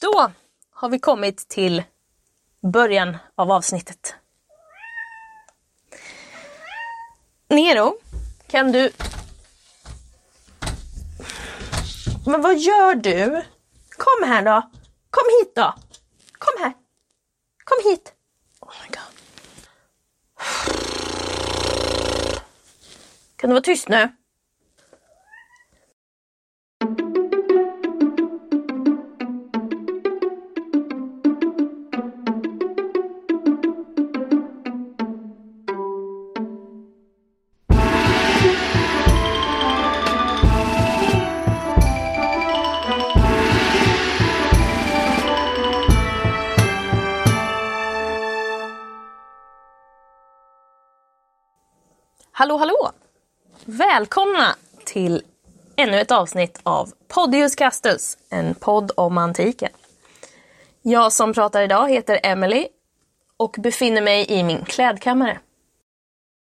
Då har vi kommit till början av avsnittet. Nero, kan du... Men vad gör du? Kom här då! Kom hit då! Kom här! Kom hit! Oh my god. Kan du vara tyst nu? Hallå hallå! Välkomna till ännu ett avsnitt av Podius Castus, en podd om antiken. Jag som pratar idag heter Emily och befinner mig i min klädkammare.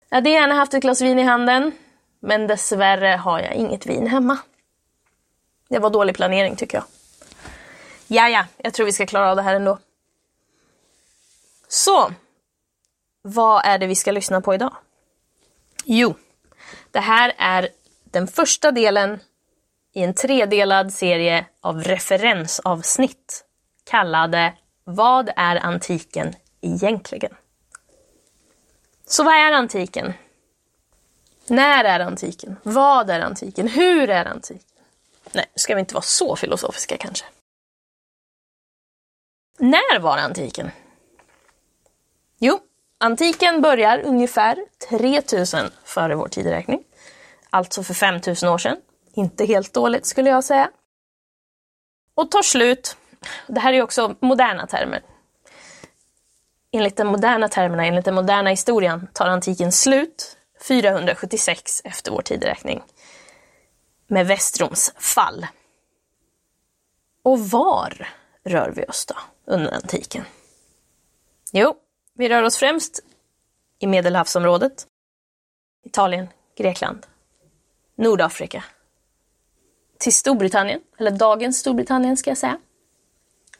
Jag hade gärna haft ett glas vin i handen, men dessvärre har jag inget vin hemma. Det var dålig planering tycker jag. Ja, ja, jag tror vi ska klara av det här ändå. Så, vad är det vi ska lyssna på idag? Jo, det här är den första delen i en tredelad serie av referensavsnitt kallade Vad är antiken egentligen? Så vad är antiken? När är antiken? Vad är antiken? Hur är antiken? Nej, ska vi inte vara så filosofiska kanske? När var antiken? Jo, Antiken börjar ungefär 3000 före vår tideräkning. Alltså för 5000 år sedan. Inte helt dåligt skulle jag säga. Och tar slut, det här är också moderna termer. Enligt de moderna termerna, enligt den moderna historien, tar antiken slut 476 efter vår tideräkning. Med Västroms fall. Och var rör vi oss då under antiken? Jo, vi rör oss främst i Medelhavsområdet, Italien, Grekland, Nordafrika, till Storbritannien, eller dagens Storbritannien ska jag säga.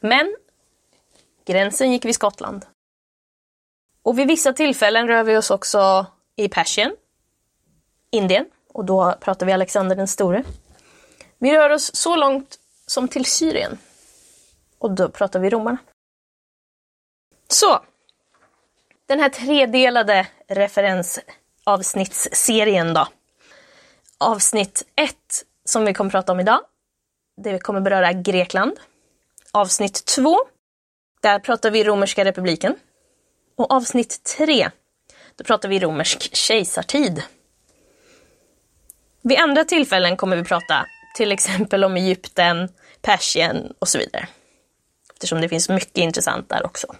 Men gränsen gick vid Skottland. Och vid vissa tillfällen rör vi oss också i Persien, Indien, och då pratar vi Alexander den store. Vi rör oss så långt som till Syrien, och då pratar vi romarna. Så, den här tredelade referensavsnittsserien då. Avsnitt 1 som vi kommer prata om idag, det kommer beröra Grekland. Avsnitt 2, där pratar vi romerska republiken. Och avsnitt 3, då pratar vi romersk kejsartid. Vid andra tillfällen kommer vi prata till exempel om Egypten, Persien och så vidare. Eftersom det finns mycket intressant där också.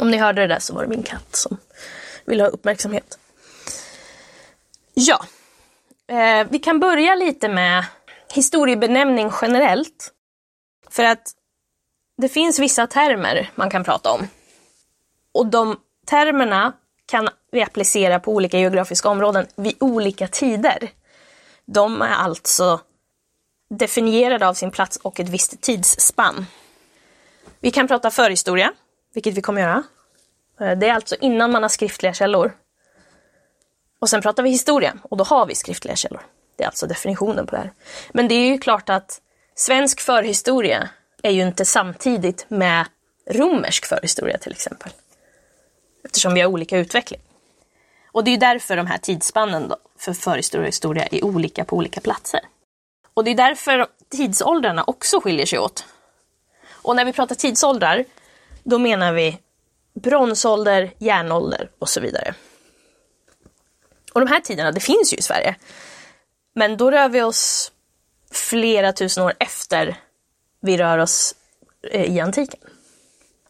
Om ni hörde det där så var det min katt som ville ha uppmärksamhet. Ja, eh, vi kan börja lite med historiebenämning generellt. För att det finns vissa termer man kan prata om. Och de termerna kan vi applicera på olika geografiska områden vid olika tider. De är alltså definierade av sin plats och ett visst tidsspann. Vi kan prata förhistoria, vilket vi kommer göra. Eh, det är alltså innan man har skriftliga källor. Och sen pratar vi historia och då har vi skriftliga källor. Det är alltså definitionen på det här. Men det är ju klart att svensk förhistoria är ju inte samtidigt med romersk förhistoria till exempel. Eftersom vi har olika utveckling. Och det är därför de här tidsspannen då, för förhistoria och historia är olika på olika platser. Och det är därför tidsåldrarna också skiljer sig åt. Och när vi pratar tidsåldrar då menar vi bronsålder, järnålder och så vidare. Och de här tiderna, det finns ju i Sverige. Men då rör vi oss flera tusen år efter vi rör oss eh, i antiken.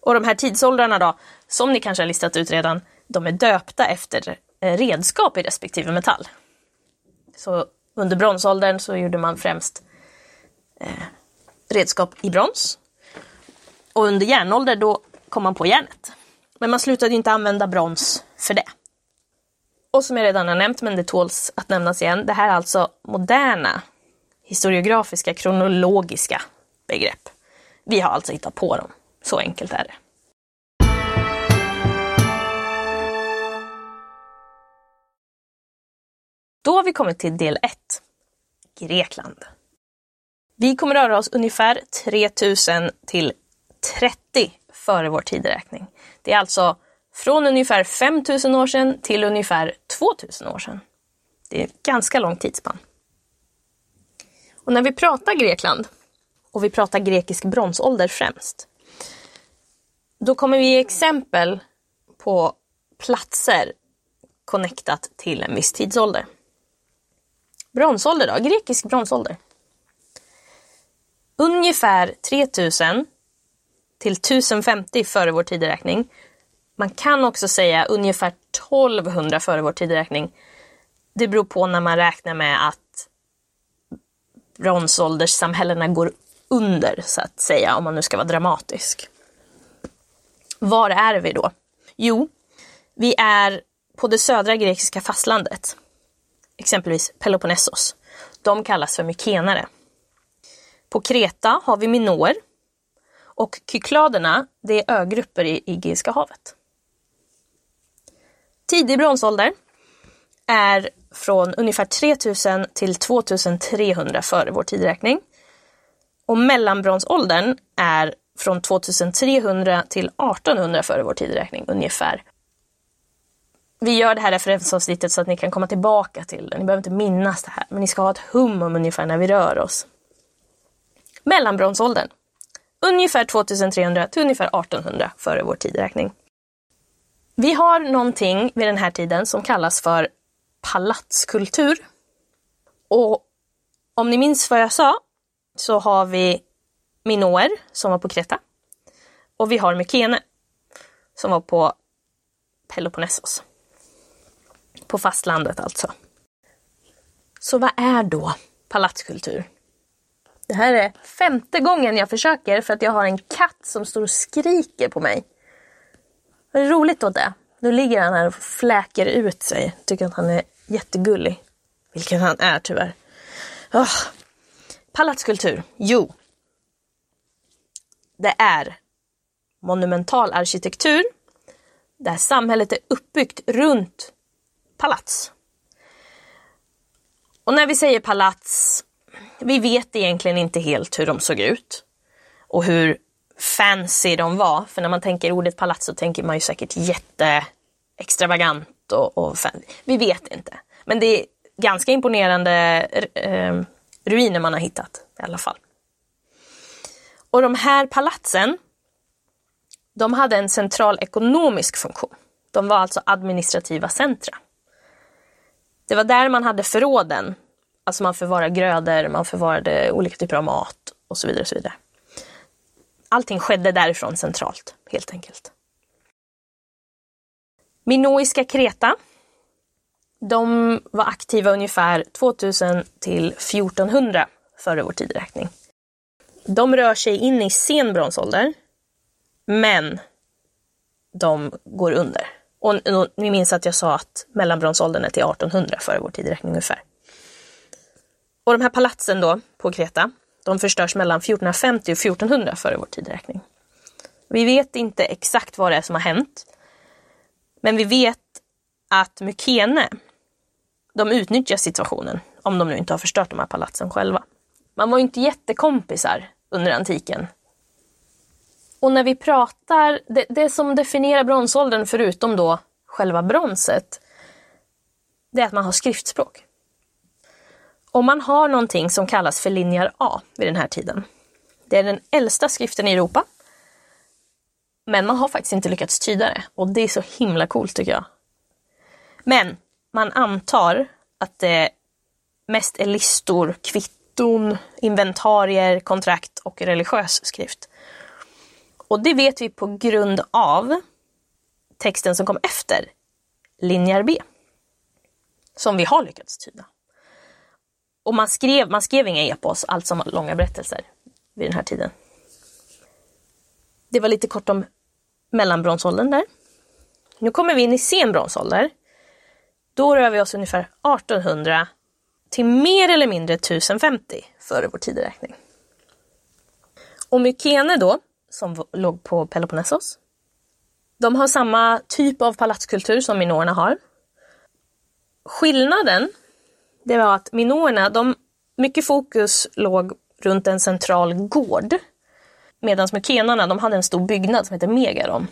Och de här tidsåldrarna då, som ni kanske har listat ut redan, de är döpta efter eh, redskap i respektive metall. Så under bronsåldern så gjorde man främst eh, redskap i brons och under järnålder då kom man på järnet. Men man slutade inte använda brons för det. Och som jag redan har nämnt, men det tåls att nämnas igen, det här är alltså moderna historiografiska kronologiska begrepp. Vi har alltså hittat på dem. Så enkelt är det. Då har vi kommit till del 1. Grekland. Vi kommer röra oss ungefär 3000 till 30 före vår tideräkning. Det är alltså från ungefär 5000 år sedan till ungefär 2000 år sedan. Det är ett ganska långt tidsspann. Och när vi pratar Grekland, och vi pratar grekisk bronsålder främst, då kommer vi ge exempel på platser connectat till en viss tidsålder. Bronsålder då, grekisk bronsålder. Ungefär 3000 till 1050 före vår tideräkning. Man kan också säga ungefär 1200 före vår tideräkning. Det beror på när man räknar med att bronsålderssamhällena går under, så att säga, om man nu ska vara dramatisk. Var är vi då? Jo, vi är på det södra grekiska fastlandet. Exempelvis Peloponnesos. De kallas för mykenare. På Kreta har vi minoer. Och kykladerna, det är ögrupper i Egeiska havet. Tidig bronsålder är från ungefär 3000 till 2300 före vår tideräkning. Och mellanbronsåldern är från 2300 till 1800 före vår tideräkning ungefär. Vi gör det här referensavsnittet så att ni kan komma tillbaka till det. Ni behöver inte minnas det här, men ni ska ha ett hum om ungefär när vi rör oss. Mellanbronsåldern. Ungefär 2300 till ungefär 1800 före vår tideräkning. Vi har någonting vid den här tiden som kallas för palatskultur. Och om ni minns vad jag sa så har vi Minoer som var på Kreta. Och vi har Mykene som var på Peloponnesos. På fastlandet alltså. Så vad är då palatskultur? Det här är femte gången jag försöker för att jag har en katt som står och skriker på mig. Vad är roligt åt det? Nu ligger han här och fläker ut sig. Tycker att han är jättegullig. Vilket han är tyvärr. Oh. Palatskultur. Jo. Det är monumental arkitektur där samhället är uppbyggt runt palats. Och när vi säger palats, vi vet egentligen inte helt hur de såg ut och hur fancy de var. För när man tänker ordet palats så tänker man ju säkert jätteextravagant och, och fancy. Vi vet inte. Men det är ganska imponerande eh, ruiner man har hittat i alla fall. Och de här palatsen, de hade en central ekonomisk funktion. De var alltså administrativa centra. Det var där man hade förråden. Alltså man förvarade grödor, man förvarade olika typer av mat och så vidare. Och så vidare. Allting skedde därifrån centralt, helt enkelt. Minoiska Kreta. De var aktiva ungefär 2000 till 1400 före vår tideräkning. De rör sig in i sen bronsålder, men de går under. Och ni minns att jag sa att mellanbronsåldern är till 1800 före vår tideräkning ungefär. Och de här palatsen då på Kreta, de förstörs mellan 1450 och 1400 före vår tideräkning. Vi vet inte exakt vad det är som har hänt. Men vi vet att Mykene, de utnyttjar situationen, om de nu inte har förstört de här palatsen själva. Man var ju inte jättekompisar under antiken. Och när vi pratar, det, det som definierar bronsåldern förutom då själva bronset, det är att man har skriftspråk. Om man har någonting som kallas för linjär A vid den här tiden. Det är den äldsta skriften i Europa. Men man har faktiskt inte lyckats tyda det och det är så himla coolt tycker jag. Men man antar att det mest är listor, kvitton, inventarier, kontrakt och religiös skrift. Och det vet vi på grund av texten som kom efter, linjär B. Som vi har lyckats tyda. Och man skrev, man skrev inga epos, alltså långa berättelser, vid den här tiden. Det var lite kort om mellanbronsåldern där. Nu kommer vi in i sen bronsålder. Då rör vi oss ungefär 1800 till mer eller mindre 1050 före vår tideräkning. Och Mykene då, som låg på Peloponnesos, de har samma typ av palatskultur som minoerna har. Skillnaden, det var att minoerna, de, mycket fokus låg runt en central gård. Medan mykenarna, de hade en stor byggnad som hette Megaron.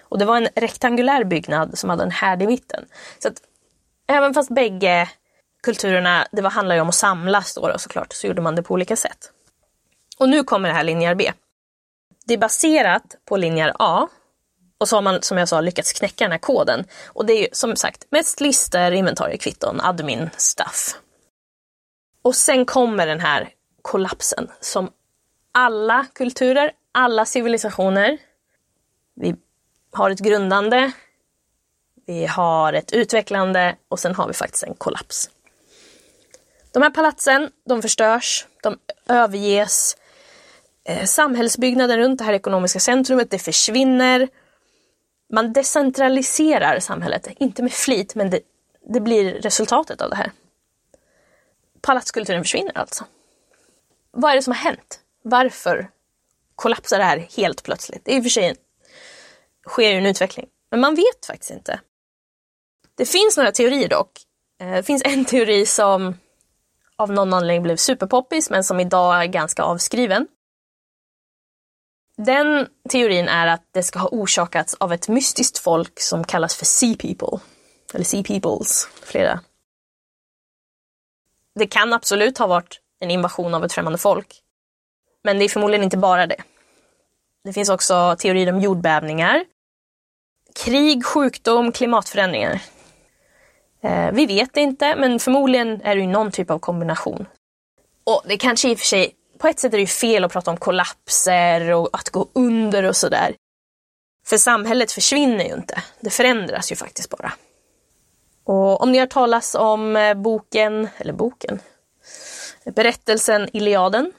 Och det var en rektangulär byggnad som hade en härd i mitten. Så att även fast bägge kulturerna, det var, handlar ju om att samlas då, då såklart, så gjorde man det på olika sätt. Och nu kommer det här linjär B. Det är baserat på linjär A och så har man, som jag sa, lyckats knäcka den här koden. Och det är ju som sagt mest listor, inventariekvitton, admin, stuff. Och sen kommer den här kollapsen som alla kulturer, alla civilisationer, vi har ett grundande, vi har ett utvecklande och sen har vi faktiskt en kollaps. De här palatsen, de förstörs, de överges. Eh, samhällsbyggnaden runt det här ekonomiska centrumet, det försvinner. Man decentraliserar samhället, inte med flit, men det, det blir resultatet av det här. Palatskulturen försvinner alltså. Vad är det som har hänt? Varför kollapsar det här helt plötsligt? Det är i och för sig sker ju en utveckling, men man vet faktiskt inte. Det finns några teorier dock. Eh, det finns en teori som av någon anledning blev superpoppis men som idag är ganska avskriven. Den teorin är att det ska ha orsakats av ett mystiskt folk som kallas för Sea People. Eller Sea Peoples, flera. Det kan absolut ha varit en invasion av ett främmande folk. Men det är förmodligen inte bara det. Det finns också teorier om jordbävningar, krig, sjukdom, klimatförändringar. Eh, vi vet inte, men förmodligen är det ju någon typ av kombination. Och det kanske i och för sig, på ett sätt är det ju fel att prata om kollapser och att gå under och sådär. För samhället försvinner ju inte, det förändras ju faktiskt bara. Och om ni har talas om eh, boken, eller boken, berättelsen Iliaden,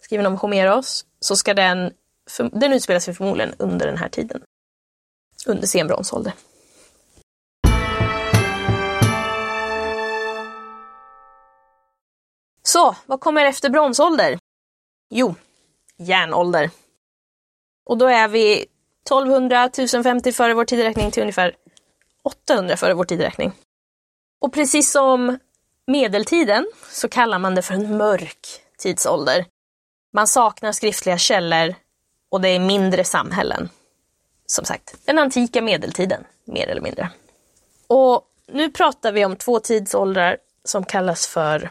skriven om Homeros, så ska den, den utspelar sig förmodligen under den här tiden. Under sen bronsålder. Så, vad kommer efter bronsålder? Jo, järnålder. Och då är vi 1200, 1050 före vår tideräkning till ungefär 800 före vår tideräkning. Och precis som medeltiden så kallar man det för en mörk tidsålder. Man saknar skriftliga källor och det är mindre samhällen. Som sagt, den antika medeltiden, mer eller mindre. Och nu pratar vi om två tidsåldrar som kallas för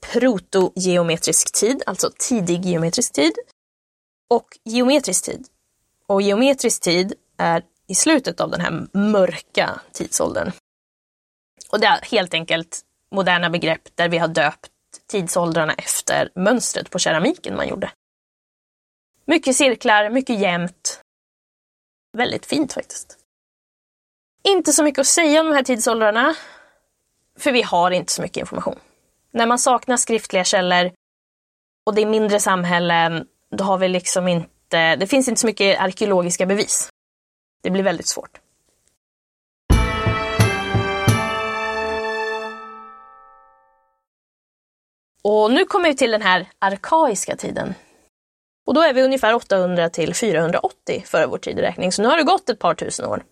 protogeometrisk tid, alltså tidig geometrisk tid, och geometrisk tid. Och geometrisk tid är i slutet av den här mörka tidsåldern. Och det är helt enkelt moderna begrepp där vi har döpt tidsåldrarna efter mönstret på keramiken man gjorde. Mycket cirklar, mycket jämnt. Väldigt fint faktiskt. Inte så mycket att säga om de här tidsåldrarna, för vi har inte så mycket information. När man saknar skriftliga källor och det är mindre samhällen, då har vi liksom inte, det finns inte så mycket arkeologiska bevis. Det blir väldigt svårt. Och nu kommer vi till den här arkaiska tiden. Och då är vi ungefär 800 till 480 före vår tideräkning, så nu har det gått ett par tusen år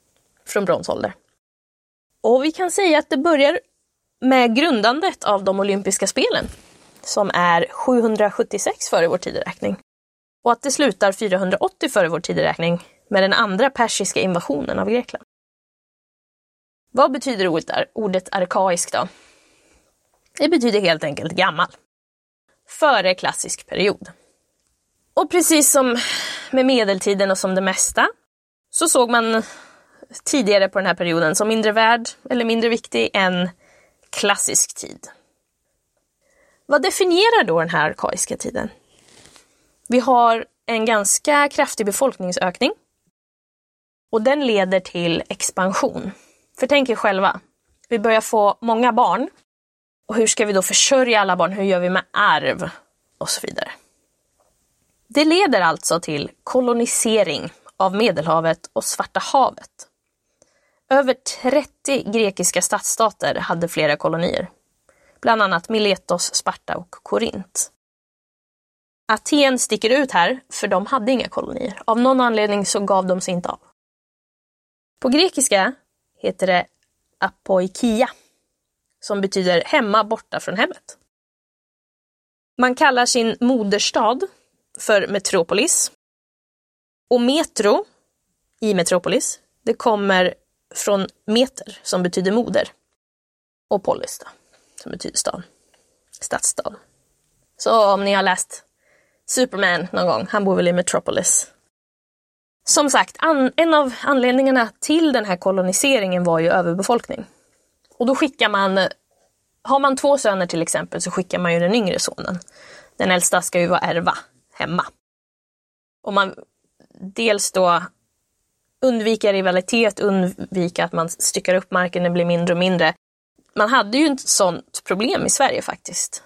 från bronsålder. Och vi kan säga att det börjar med grundandet av de olympiska spelen, som är 776 före vår tideräkning. Och att det slutar 480 före vår tideräkning med den andra persiska invasionen av Grekland. Vad betyder ordet, ordet arkaisk då? Det betyder helt enkelt gammal. Före klassisk period. Och precis som med medeltiden och som det mesta så såg man tidigare på den här perioden som mindre värd eller mindre viktig än klassisk tid. Vad definierar då den här arkaiska tiden? Vi har en ganska kraftig befolkningsökning och den leder till expansion. För tänk er själva, vi börjar få många barn och hur ska vi då försörja alla barn? Hur gör vi med arv? Och så vidare. Det leder alltså till kolonisering av Medelhavet och Svarta havet. Över 30 grekiska stadsstater hade flera kolonier. Bland annat Miletos, Sparta och Korint. Aten sticker ut här, för de hade inga kolonier. Av någon anledning så gav de sig inte av. På grekiska heter det apoikia, som betyder hemma borta från hemmet. Man kallar sin moderstad för Metropolis. Och metro i Metropolis, det kommer från meter som betyder moder. Och polis då, som betyder stad. Stadsstad. Så om ni har läst Superman någon gång, han bor väl i Metropolis. Som sagt, an, en av anledningarna till den här koloniseringen var ju överbefolkning. Och då skickar man, har man två söner till exempel, så skickar man ju den yngre sonen. Den äldsta ska ju vara ärva hemma. Och man dels då undvika rivalitet, undvika att man styckar upp marken, den blir mindre och mindre. Man hade ju ett sånt problem i Sverige faktiskt.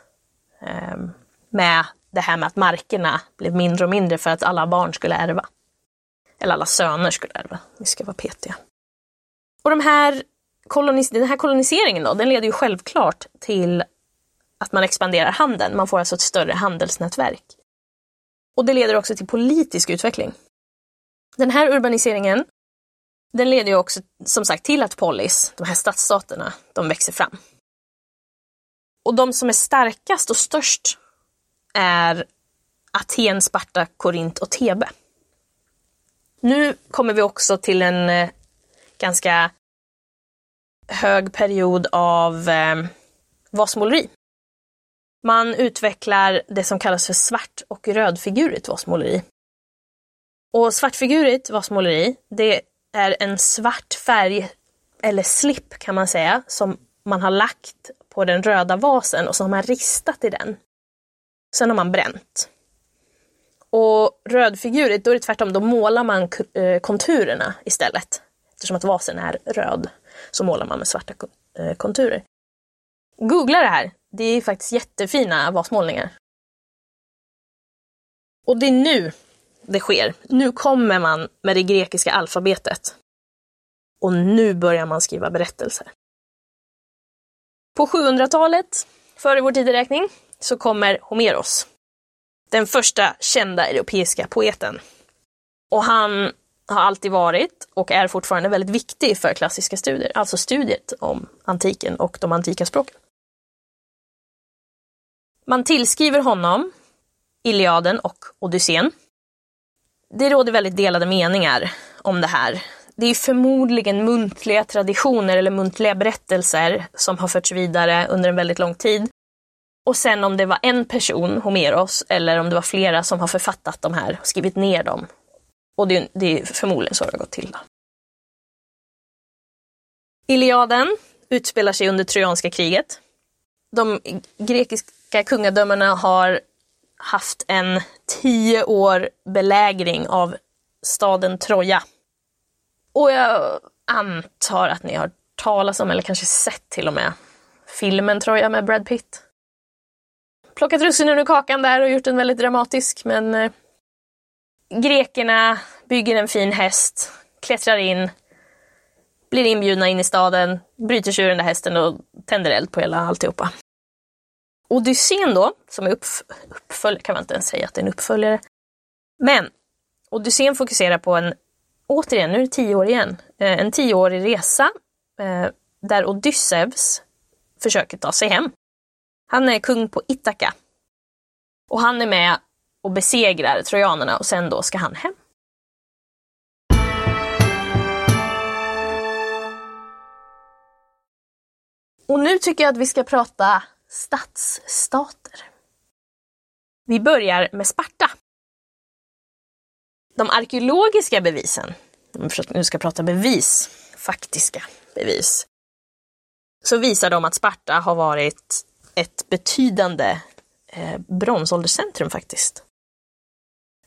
Ehm, med det här med att markerna blev mindre och mindre för att alla barn skulle ärva. Eller alla söner skulle ärva, vi ska vara petiga. Och de här kolonis den här koloniseringen då, den leder ju självklart till att man expanderar handeln. Man får alltså ett större handelsnätverk. Och det leder också till politisk utveckling. Den här urbaniseringen, den leder ju också som sagt till att polis, de här stadsstaterna, de växer fram. Och de som är starkast och störst är Aten, Sparta, Korint och Thebe. Nu kommer vi också till en eh, ganska hög period av eh, vasmåleri. Man utvecklar det som kallas för svart och rödfigurigt vasmåleri. Och svartfigurigt vasmåleri, det är en svart färg, eller slipp kan man säga, som man har lagt på den röda vasen och så har man ristat i den. Sen har man bränt. Och rödfigurigt, då är det tvärtom, då målar man eh, konturerna istället. Eftersom att vasen är röd så målar man med svarta eh, konturer. Googla det här, det är faktiskt jättefina vasmålningar. Och det är nu det sker. Nu kommer man med det grekiska alfabetet. Och nu börjar man skriva berättelser. På 700-talet, före vår tideräkning, så kommer Homeros. Den första kända europeiska poeten. Och han har alltid varit och är fortfarande väldigt viktig för klassiska studier, alltså studiet om antiken och de antika språken. Man tillskriver honom Iliaden och Odysseen. Det råder väldigt delade meningar om det här. Det är förmodligen muntliga traditioner eller muntliga berättelser som har förts vidare under en väldigt lång tid. Och sen om det var en person, Homeros, eller om det var flera som har författat de här och skrivit ner dem. Och det, det är förmodligen så det har gått till. Då. Iliaden utspelar sig under Trojanska kriget. De grekiska kungadömena har haft en tio år belägring av staden Troja. Och jag antar att ni har talat om, eller kanske sett till och med, filmen Troja med Brad Pitt. Plockat russinen ur kakan där och gjort den väldigt dramatisk, men eh, grekerna bygger en fin häst, klättrar in, blir inbjudna in i staden, bryter sig ur den där hästen och tänder eld på hela alltihopa. Odysseen då, som är uppf uppföljare, kan man inte ens säga att det är en uppföljare. Men Odysseen fokuserar på en, återigen, nu är det tio år igen, eh, en tioårig resa eh, där Odysseus försöker ta sig hem. Han är kung på Ithaka. Och han är med och besegrar trojanerna och sen då ska han hem. Och nu tycker jag att vi ska prata stadsstater. Vi börjar med Sparta. De arkeologiska bevisen, om vi nu ska prata bevis, faktiska bevis, så visar de att Sparta har varit ett betydande eh, bronsålderscentrum faktiskt.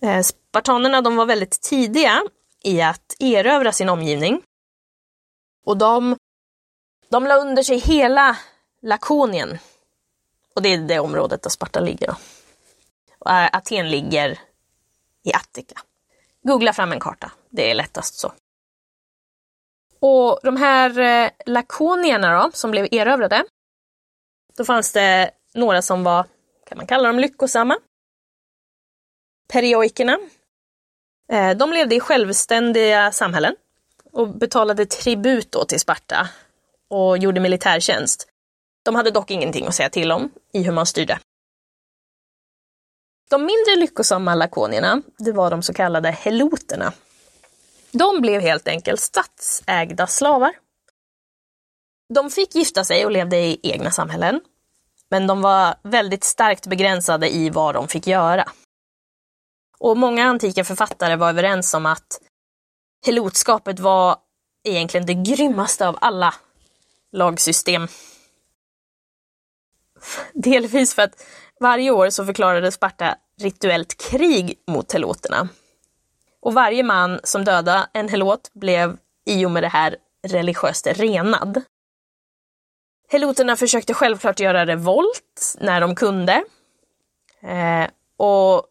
Eh, spartanerna de var väldigt tidiga i att erövra sin omgivning. Och de, de la under sig hela Lakonien, och det är det området där Sparta ligger. Då. Och eh, Aten ligger i Attika. Googla fram en karta, det är lättast så. Och de här eh, lakonierna då, som blev erövrade, då fanns det några som var, kan man kalla dem lyckosamma. Perioikerna, eh, de levde i självständiga samhällen och betalade tribut då till Sparta och gjorde militärtjänst. De hade dock ingenting att säga till om i hur man styrde. De mindre lyckosamma lakonierna, det var de så kallade heloterna. De blev helt enkelt statsägda slavar. De fick gifta sig och levde i egna samhällen, men de var väldigt starkt begränsade i vad de fick göra. Och många antika författare var överens om att helotskapet var egentligen det grymmaste av alla lagsystem. Delvis för att varje år så förklarade Sparta rituellt krig mot heloterna. Och varje man som dödade en helot blev i och med det här religiöst renad. Heloterna försökte självklart göra revolt när de kunde. Eh, och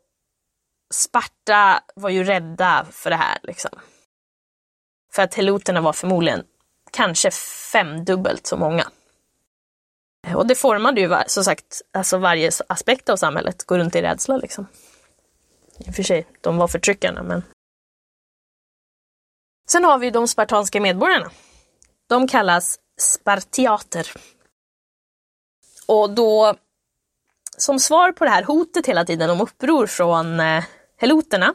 Sparta var ju rädda för det här. Liksom. För att heloterna var förmodligen kanske femdubbelt så många. Eh, och det formade ju som sagt alltså varje aspekt av samhället, gå runt i rädsla liksom. I och för sig, de var förtryckarna men... Sen har vi de spartanska medborgarna. De kallas spartiater. Och då, som svar på det här hotet hela tiden om uppror från eh, heloterna,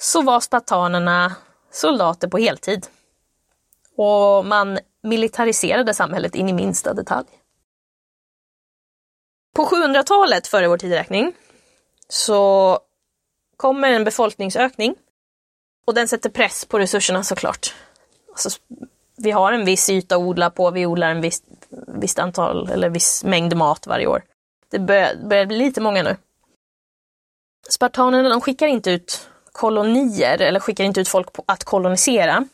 så var spartanerna soldater på heltid. Och man militariserade samhället in i minsta detalj. På 700-talet före vår tideräkning så kommer en befolkningsökning och den sätter press på resurserna såklart. Alltså, vi har en viss yta att odla på, vi odlar en viss, visst antal eller viss mängd mat varje år. Det börjar, börjar bli lite många nu. Spartanerna de skickar inte ut kolonier eller skickar inte ut folk på att kolonisera.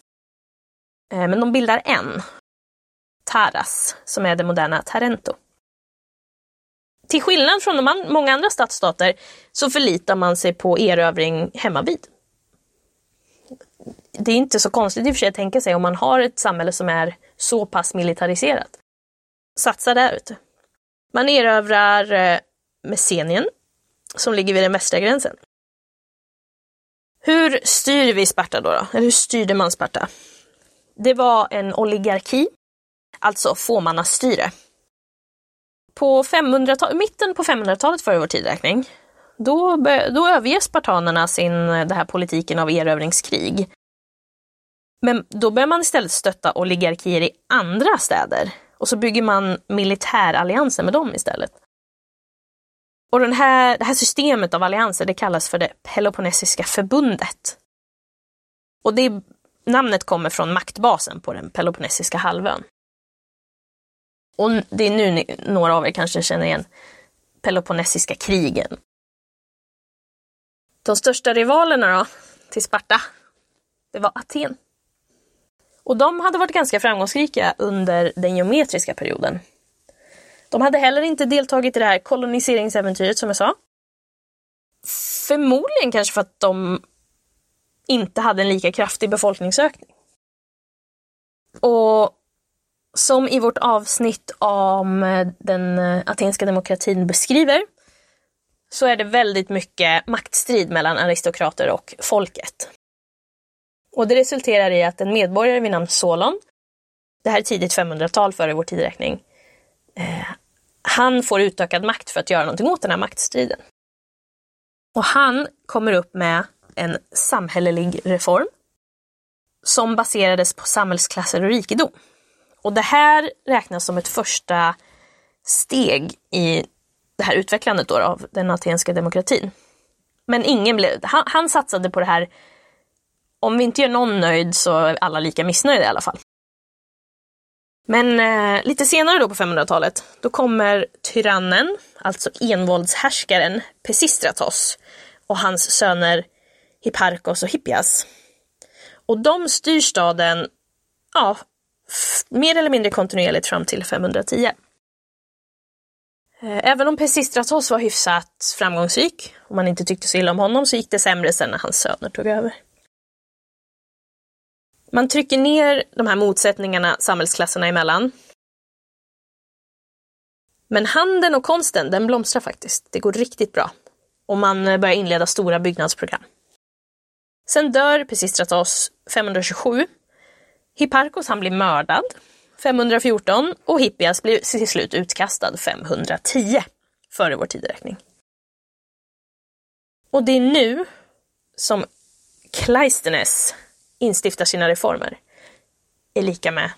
Eh, men de bildar en, Taras, som är det moderna Tarento. Till skillnad från de många andra stadsstater så förlitar man sig på erövring hemmavid. Det är inte så konstigt i och för sig att tänka sig om man har ett samhälle som är så pass militariserat. Satsa där ute. Man erövrar eh, Messenien, som ligger vid den västra gränsen. Hur styr vi Sparta då, då? Eller hur styrde man Sparta? Det var en oligarki, alltså fåmannastyre. På 500 mitten på 500-talet före vår tidräkning, då, då överger spartanerna sin, eh, den här politiken av erövringskrig. Men då börjar man istället stötta oligarkier i andra städer och så bygger man militärallianser med dem istället. Och den här, det här systemet av allianser det kallas för det Peloponnesiska förbundet. Och det namnet kommer från maktbasen på den Peloponnesiska halvön. Och det är nu ni, några av er kanske känner igen Peloponnesiska krigen. De största rivalerna då, till Sparta, det var Aten. Och de hade varit ganska framgångsrika under den geometriska perioden. De hade heller inte deltagit i det här koloniseringsäventyret som jag sa. Förmodligen kanske för att de inte hade en lika kraftig befolkningsökning. Och som i vårt avsnitt om eh, den eh, atenska demokratin beskriver så är det väldigt mycket maktstrid mellan aristokrater och folket. Och det resulterar i att en medborgare vid namn Solon, det här är tidigt 500-tal före vår tideräkning, eh, han får utökad makt för att göra någonting åt den här maktstriden. Och han kommer upp med en samhällelig reform som baserades på samhällsklasser och rikedom. Och det här räknas som ett första steg i det här utvecklandet då av den atenska demokratin. Men ingen blev, han, han satsade på det här, om vi inte gör någon nöjd så är alla lika missnöjda i alla fall. Men eh, lite senare då på 500-talet, då kommer tyrannen, alltså envåldshärskaren Pesistratos och hans söner Hipparkos och Hippias. Och de styr staden, ja, mer eller mindre kontinuerligt fram till 510. Eh, även om Pesistratos var hyfsat framgångsrik och man inte tyckte så illa om honom så gick det sämre sen när hans söner tog över. Man trycker ner de här motsättningarna samhällsklasserna emellan. Men handeln och konsten, den blomstrar faktiskt. Det går riktigt bra. och man eh, börjar inleda stora byggnadsprogram. Sen dör Pisistratos 527. Hipparkos han blir mördad 514 och Hippias blir till slut utkastad 510 före vår tideräkning. Och det är nu som Kleistenes instiftar sina reformer. Är lika med,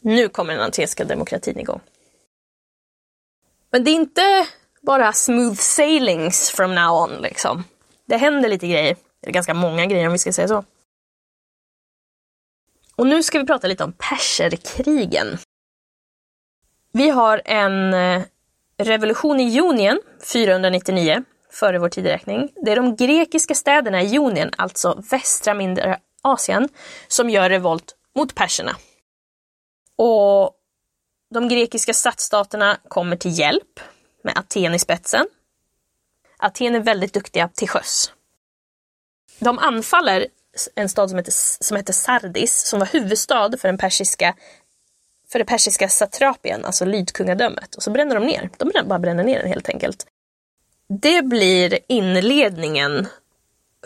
nu kommer den antiska demokratin igång. Men det är inte bara smooth sailings from now on liksom. Det händer lite grejer, eller ganska många grejer om vi ska säga så. Och nu ska vi prata lite om perserkrigen. Vi har en eh, revolution i Jonien 499 före vår tideräkning. Det är de grekiska städerna i Jonien, alltså västra mindre Asien, som gör revolt mot perserna. Och de grekiska stadsstaterna kommer till hjälp med Aten i spetsen. Aten är väldigt duktiga till sjöss. De anfaller en stad som hette som hette Sardis, som var huvudstad för den persiska för det persiska satrapien, alltså lydkungadömet. Och så bränner de ner. De bara bränner ner den helt enkelt. Det blir inledningen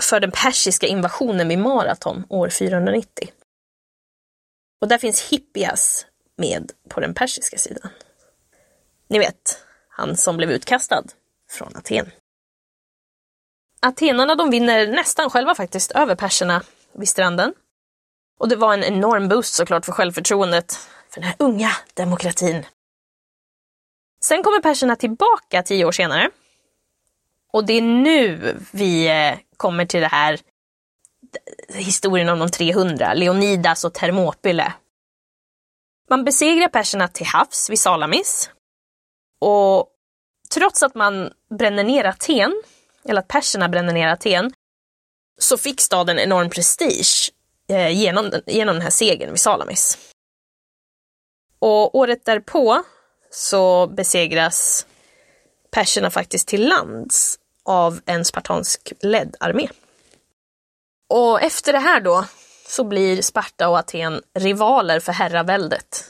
för den persiska invasionen vid Maraton år 490. Och där finns Hippias med på den persiska sidan. Ni vet, han som blev utkastad från Aten. Atenarna de vinner nästan själva faktiskt över perserna vid stranden. Och det var en enorm boost såklart för självförtroendet för den här unga demokratin. Sen kommer perserna tillbaka tio år senare. Och det är nu vi eh, kommer till det här eh, historien om de 300, Leonidas och Thermopyle. Man besegrar perserna till havs vid Salamis. Och trots att man bränner ner Aten, eller att perserna brände ner Aten, så fick staden enorm prestige eh, genom, genom den här segern vid Salamis. Och året därpå så besegras perserna faktiskt till lands av en spartansk ledd armé. Och efter det här då så blir Sparta och Aten rivaler för herraväldet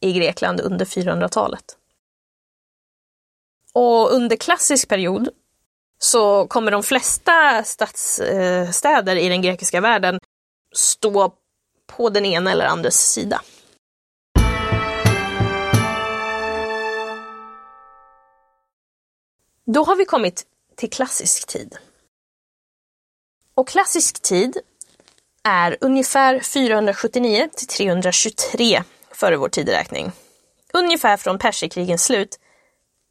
i Grekland under 400-talet. Och under klassisk period så kommer de flesta stadsstäder i den grekiska världen stå på den ena eller andra sida. Då har vi kommit till klassisk tid. Och klassisk tid är ungefär 479 till 323 före vår tideräkning. Ungefär från perserkrigens slut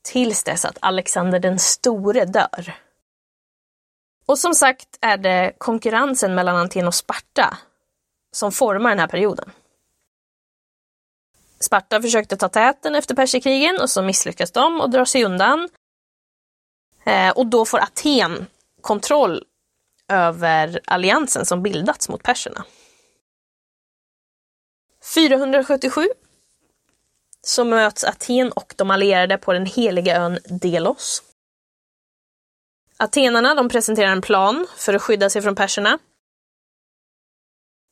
tills dess att Alexander den store dör. Och som sagt är det konkurrensen mellan Aten och Sparta som formar den här perioden. Sparta försökte ta täten efter perserkrigen och så misslyckas de och drar sig undan. Eh, och då får Aten kontroll över alliansen som bildats mot perserna. 477 så möts Aten och de allierade på den heliga ön Delos. Atenarna de presenterar en plan för att skydda sig från perserna.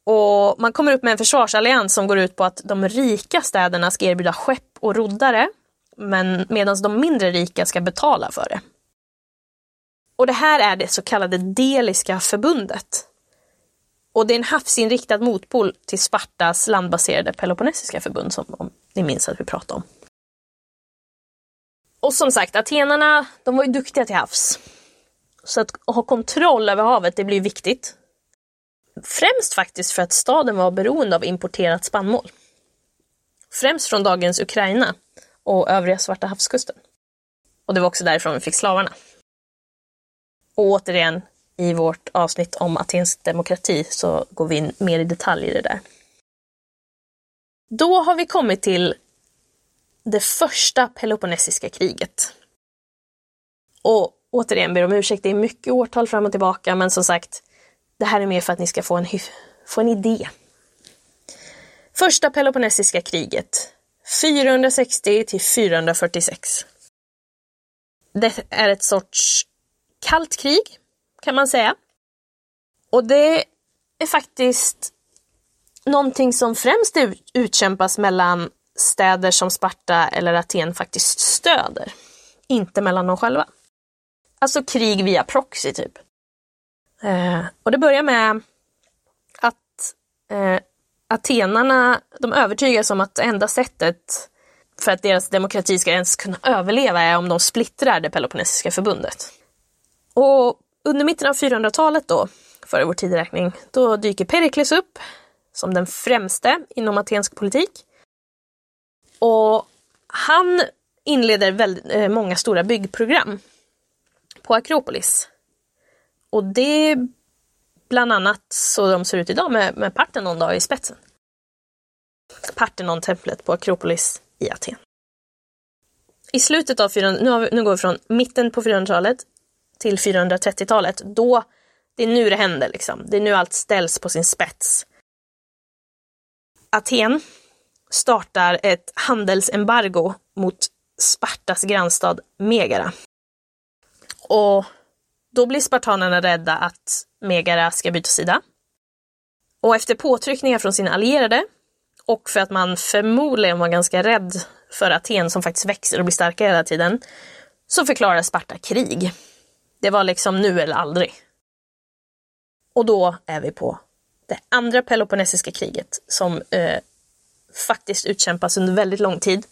Och man kommer upp med en försvarsallians som går ut på att de rika städerna ska erbjuda skepp och roddare, men medan de mindre rika ska betala för det. Och det här är det så kallade Deliska förbundet. Och det är en havsinriktad motpol till Spartas landbaserade Peloponnesiska förbund som om ni minns att vi pratade om. Och som sagt, atenarna, de var ju duktiga till havs. Så att ha kontroll över havet, det blir viktigt. Främst faktiskt för att staden var beroende av importerat spannmål. Främst från dagens Ukraina och övriga Svarta havskusten. Och det var också därifrån vi fick slavarna. Och återigen, i vårt avsnitt om atensk demokrati så går vi in mer i detalj i det där. Då har vi kommit till det första Peloponnesiska kriget. Och återigen ber om ursäkt, det är mycket årtal fram och tillbaka, men som sagt, det här är mer för att ni ska få en, få en idé. Första Peloponnesiska kriget, 460 till 446. Det är ett sorts kallt krig, kan man säga. Och det är faktiskt någonting som främst utkämpas mellan städer som Sparta eller Aten faktiskt stöder, inte mellan dem själva. Alltså krig via proxy typ. Eh, och det börjar med att eh, atenarna, de övertygas om att enda sättet för att deras demokrati ska ens kunna överleva är om de splittrar det Peloponnesiska förbundet. Och under mitten av 400-talet då, före vår tideräkning, då dyker Perikles upp som den främste inom atensk politik. Och han inleder väldigt, eh, många stora byggprogram på Akropolis. Och det är bland annat så de ser ut idag med, med Parthenon då i spetsen. Parthenon-templet på Akropolis i Aten. I slutet av 400, nu, vi, nu går vi från mitten på 400-talet till 430-talet. Då, det är nu det händer liksom. Det är nu allt ställs på sin spets. Aten startar ett handelsembargo mot Spartas grannstad Megara. Och då blir spartanerna rädda att Megara ska byta sida. Och efter påtryckningar från sina allierade och för att man förmodligen var ganska rädd för Aten som faktiskt växer och blir starkare hela tiden, så förklarar Sparta krig. Det var liksom nu eller aldrig. Och då är vi på det andra Peloponnesiska kriget som eh, faktiskt utkämpas under väldigt lång tid.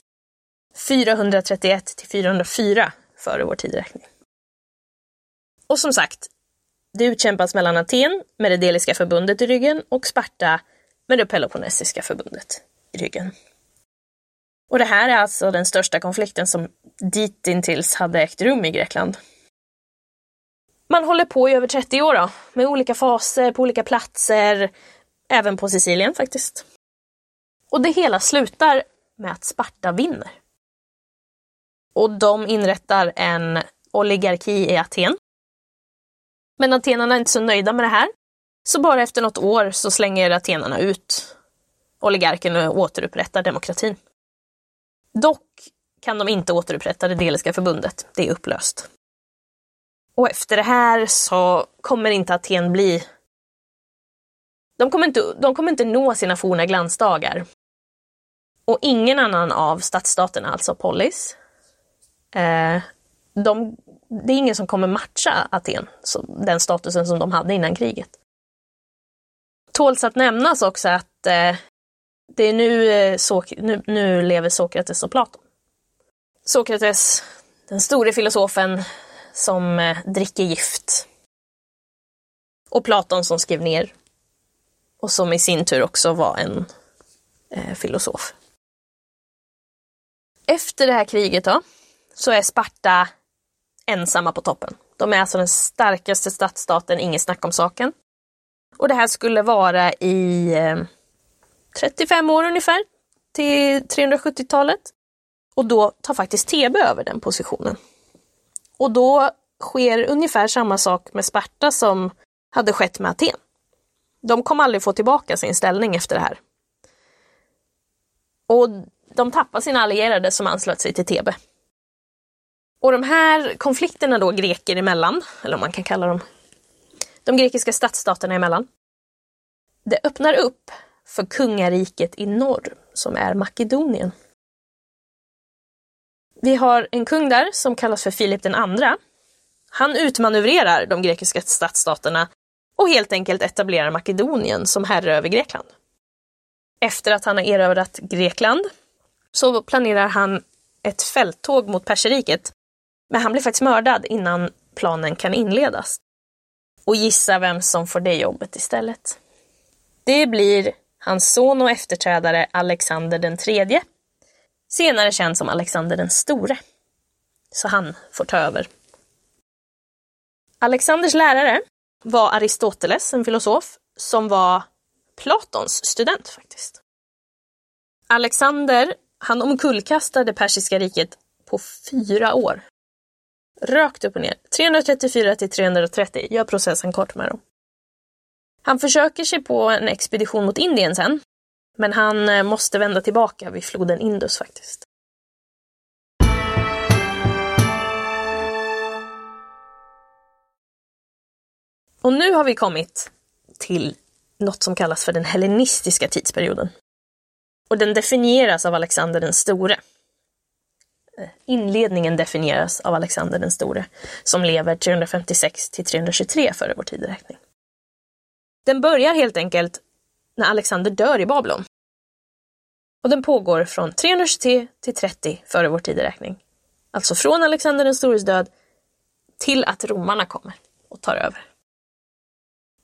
431 till 404 före vår tideräkning. Och som sagt, det utkämpas mellan Aten med det Deliska förbundet i ryggen och Sparta med det Peloponnesiska förbundet i ryggen. Och det här är alltså den största konflikten som ditintills hade ägt rum i Grekland. Man håller på i över 30 år då, med olika faser på olika platser, även på Sicilien faktiskt. Och det hela slutar med att Sparta vinner. Och de inrättar en oligarki i Aten. Men atenarna är inte så nöjda med det här. Så bara efter något år så slänger atenarna ut oligarken och återupprättar demokratin. Dock kan de inte återupprätta det Deliska förbundet. Det är upplöst. Och efter det här så kommer inte Aten bli... De kommer inte, de kommer inte nå sina forna glansdagar. Och ingen annan av stadsstaterna, alltså Polis, eh, de, det är ingen som kommer matcha Aten, den statusen som de hade innan kriget. Tåls att nämnas också att eh, det är nu, eh, Sok nu, nu lever Sokrates och Platon. Sokrates, den store filosofen som eh, dricker gift. Och Platon som skrev ner. Och som i sin tur också var en eh, filosof. Efter det här kriget då, så är Sparta ensamma på toppen. De är alltså den starkaste stadsstaten, inget snack om saken. Och det här skulle vara i eh, 35 år ungefär, till 370-talet. Och då tar faktiskt Thebe över den positionen. Och då sker ungefär samma sak med Sparta som hade skett med Aten. De kommer aldrig få tillbaka sin ställning efter det här. Och de tappar sina allierade som anslöt sig till Thebe. Och de här konflikterna då greker emellan, eller om man kan kalla dem de grekiska stadsstaterna emellan, det öppnar upp för kungariket i norr, som är Makedonien. Vi har en kung där som kallas för Filip den andra. Han utmanövrerar de grekiska stadsstaterna och helt enkelt etablerar Makedonien som herre över Grekland. Efter att han har erövrat Grekland så planerar han ett fälttåg mot Perserriket. Men han blir faktiskt mördad innan planen kan inledas. Och gissa vem som får det jobbet istället. Det blir hans son och efterträdare Alexander den tredje, senare känd som Alexander den store. Så han får ta över. Alexanders lärare var Aristoteles, en filosof, som var Platons student faktiskt. Alexander, han omkullkastade persiska riket på fyra år. Rakt upp och ner. 334 till 330, gör processen kort med dem. Han försöker sig på en expedition mot Indien sen, men han eh, måste vända tillbaka vid floden Indus faktiskt. Och nu har vi kommit till något som kallas för den hellenistiska tidsperioden. Och den definieras av Alexander den store. Eh, inledningen definieras av Alexander den store, som lever 356 till 323 före vår tideräkning. Den börjar helt enkelt när Alexander dör i Babylon. Och den pågår från 323 till 30 före vår tideräkning. Alltså från Alexander den stores död till att romarna kommer och tar över.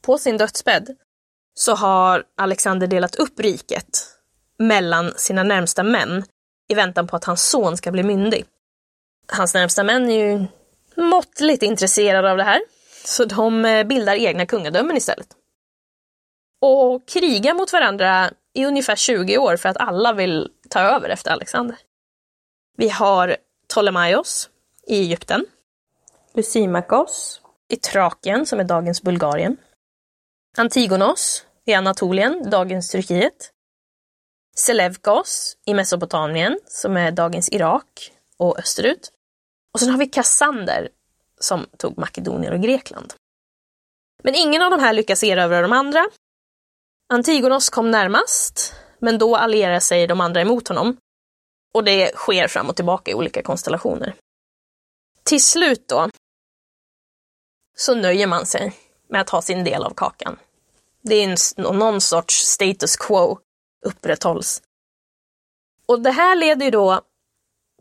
På sin dödsbädd så har Alexander delat upp riket mellan sina närmsta män i väntan på att hans son ska bli myndig. Hans närmsta män är ju måttligt intresserade av det här, så de eh, bildar egna kungadömen istället. Och krigar mot varandra i ungefär 20 år för att alla vill ta över efter Alexander. Vi har Ptolemaios i Egypten, Lysimakos i Trakien, som är dagens Bulgarien, Antigonos i Anatolien, dagens Turkiet, Selevkos i Mesopotamien, som är dagens Irak och österut. Och sen har vi Kassander som tog Makedonien och Grekland. Men ingen av de här lyckas erövra de andra. Antigonos kom närmast, men då allierar sig de andra emot honom. Och det sker fram och tillbaka i olika konstellationer. Till slut då, så nöjer man sig med att ha sin del av kakan. Det är en, någon sorts status quo upprätthålls. Och det här leder ju då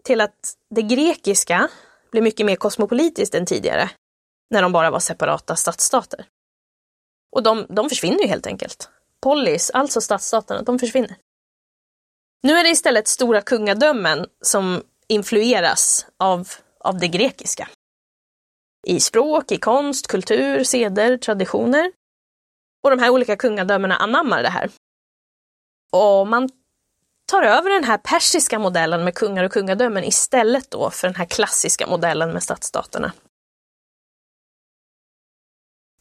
till att det grekiska blir mycket mer kosmopolitiskt än tidigare, när de bara var separata stadsstater. Och de, de försvinner ju helt enkelt. Polis, alltså stadsstaterna, de försvinner. Nu är det istället stora kungadömen som influeras av, av det grekiska. I språk, i konst, kultur, seder, traditioner. Och de här olika kungadömena anammar det här. Och man tar över den här persiska modellen med kungar och kungadömen istället då för den här klassiska modellen med stadsstaterna.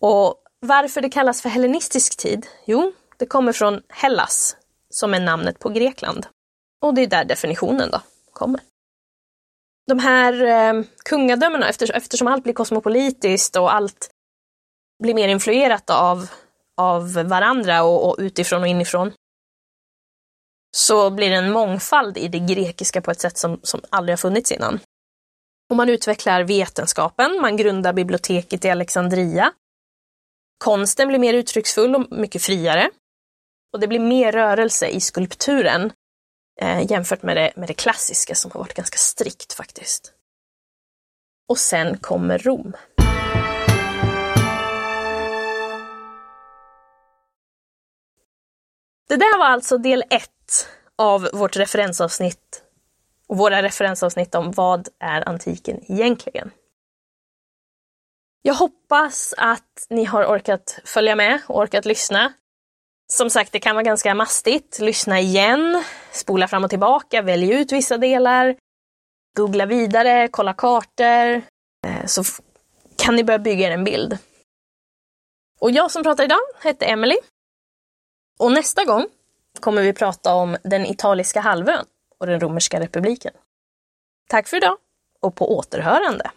Och varför det kallas för hellenistisk tid? Jo, det kommer från Hellas, som är namnet på Grekland. Och det är där definitionen då kommer. De här eh, kungadömena, eftersom allt blir kosmopolitiskt och allt blir mer influerat av, av varandra och, och utifrån och inifrån, så blir det en mångfald i det grekiska på ett sätt som, som aldrig har funnits innan. Och man utvecklar vetenskapen, man grundar biblioteket i Alexandria. Konsten blir mer uttrycksfull och mycket friare. Och det blir mer rörelse i skulpturen eh, jämfört med det, med det klassiska som har varit ganska strikt faktiskt. Och sen kommer Rom. Det där var alltså del ett av vårt referensavsnitt och våra referensavsnitt om vad är antiken egentligen. Jag hoppas att ni har orkat följa med och orkat lyssna. Som sagt, det kan vara ganska mastigt. Lyssna igen, spola fram och tillbaka, välj ut vissa delar, googla vidare, kolla kartor, eh, så kan ni börja bygga er en bild. Och jag som pratar idag heter Emily och nästa gång kommer vi prata om den italiska halvön och den romerska republiken. Tack för idag och på återhörande!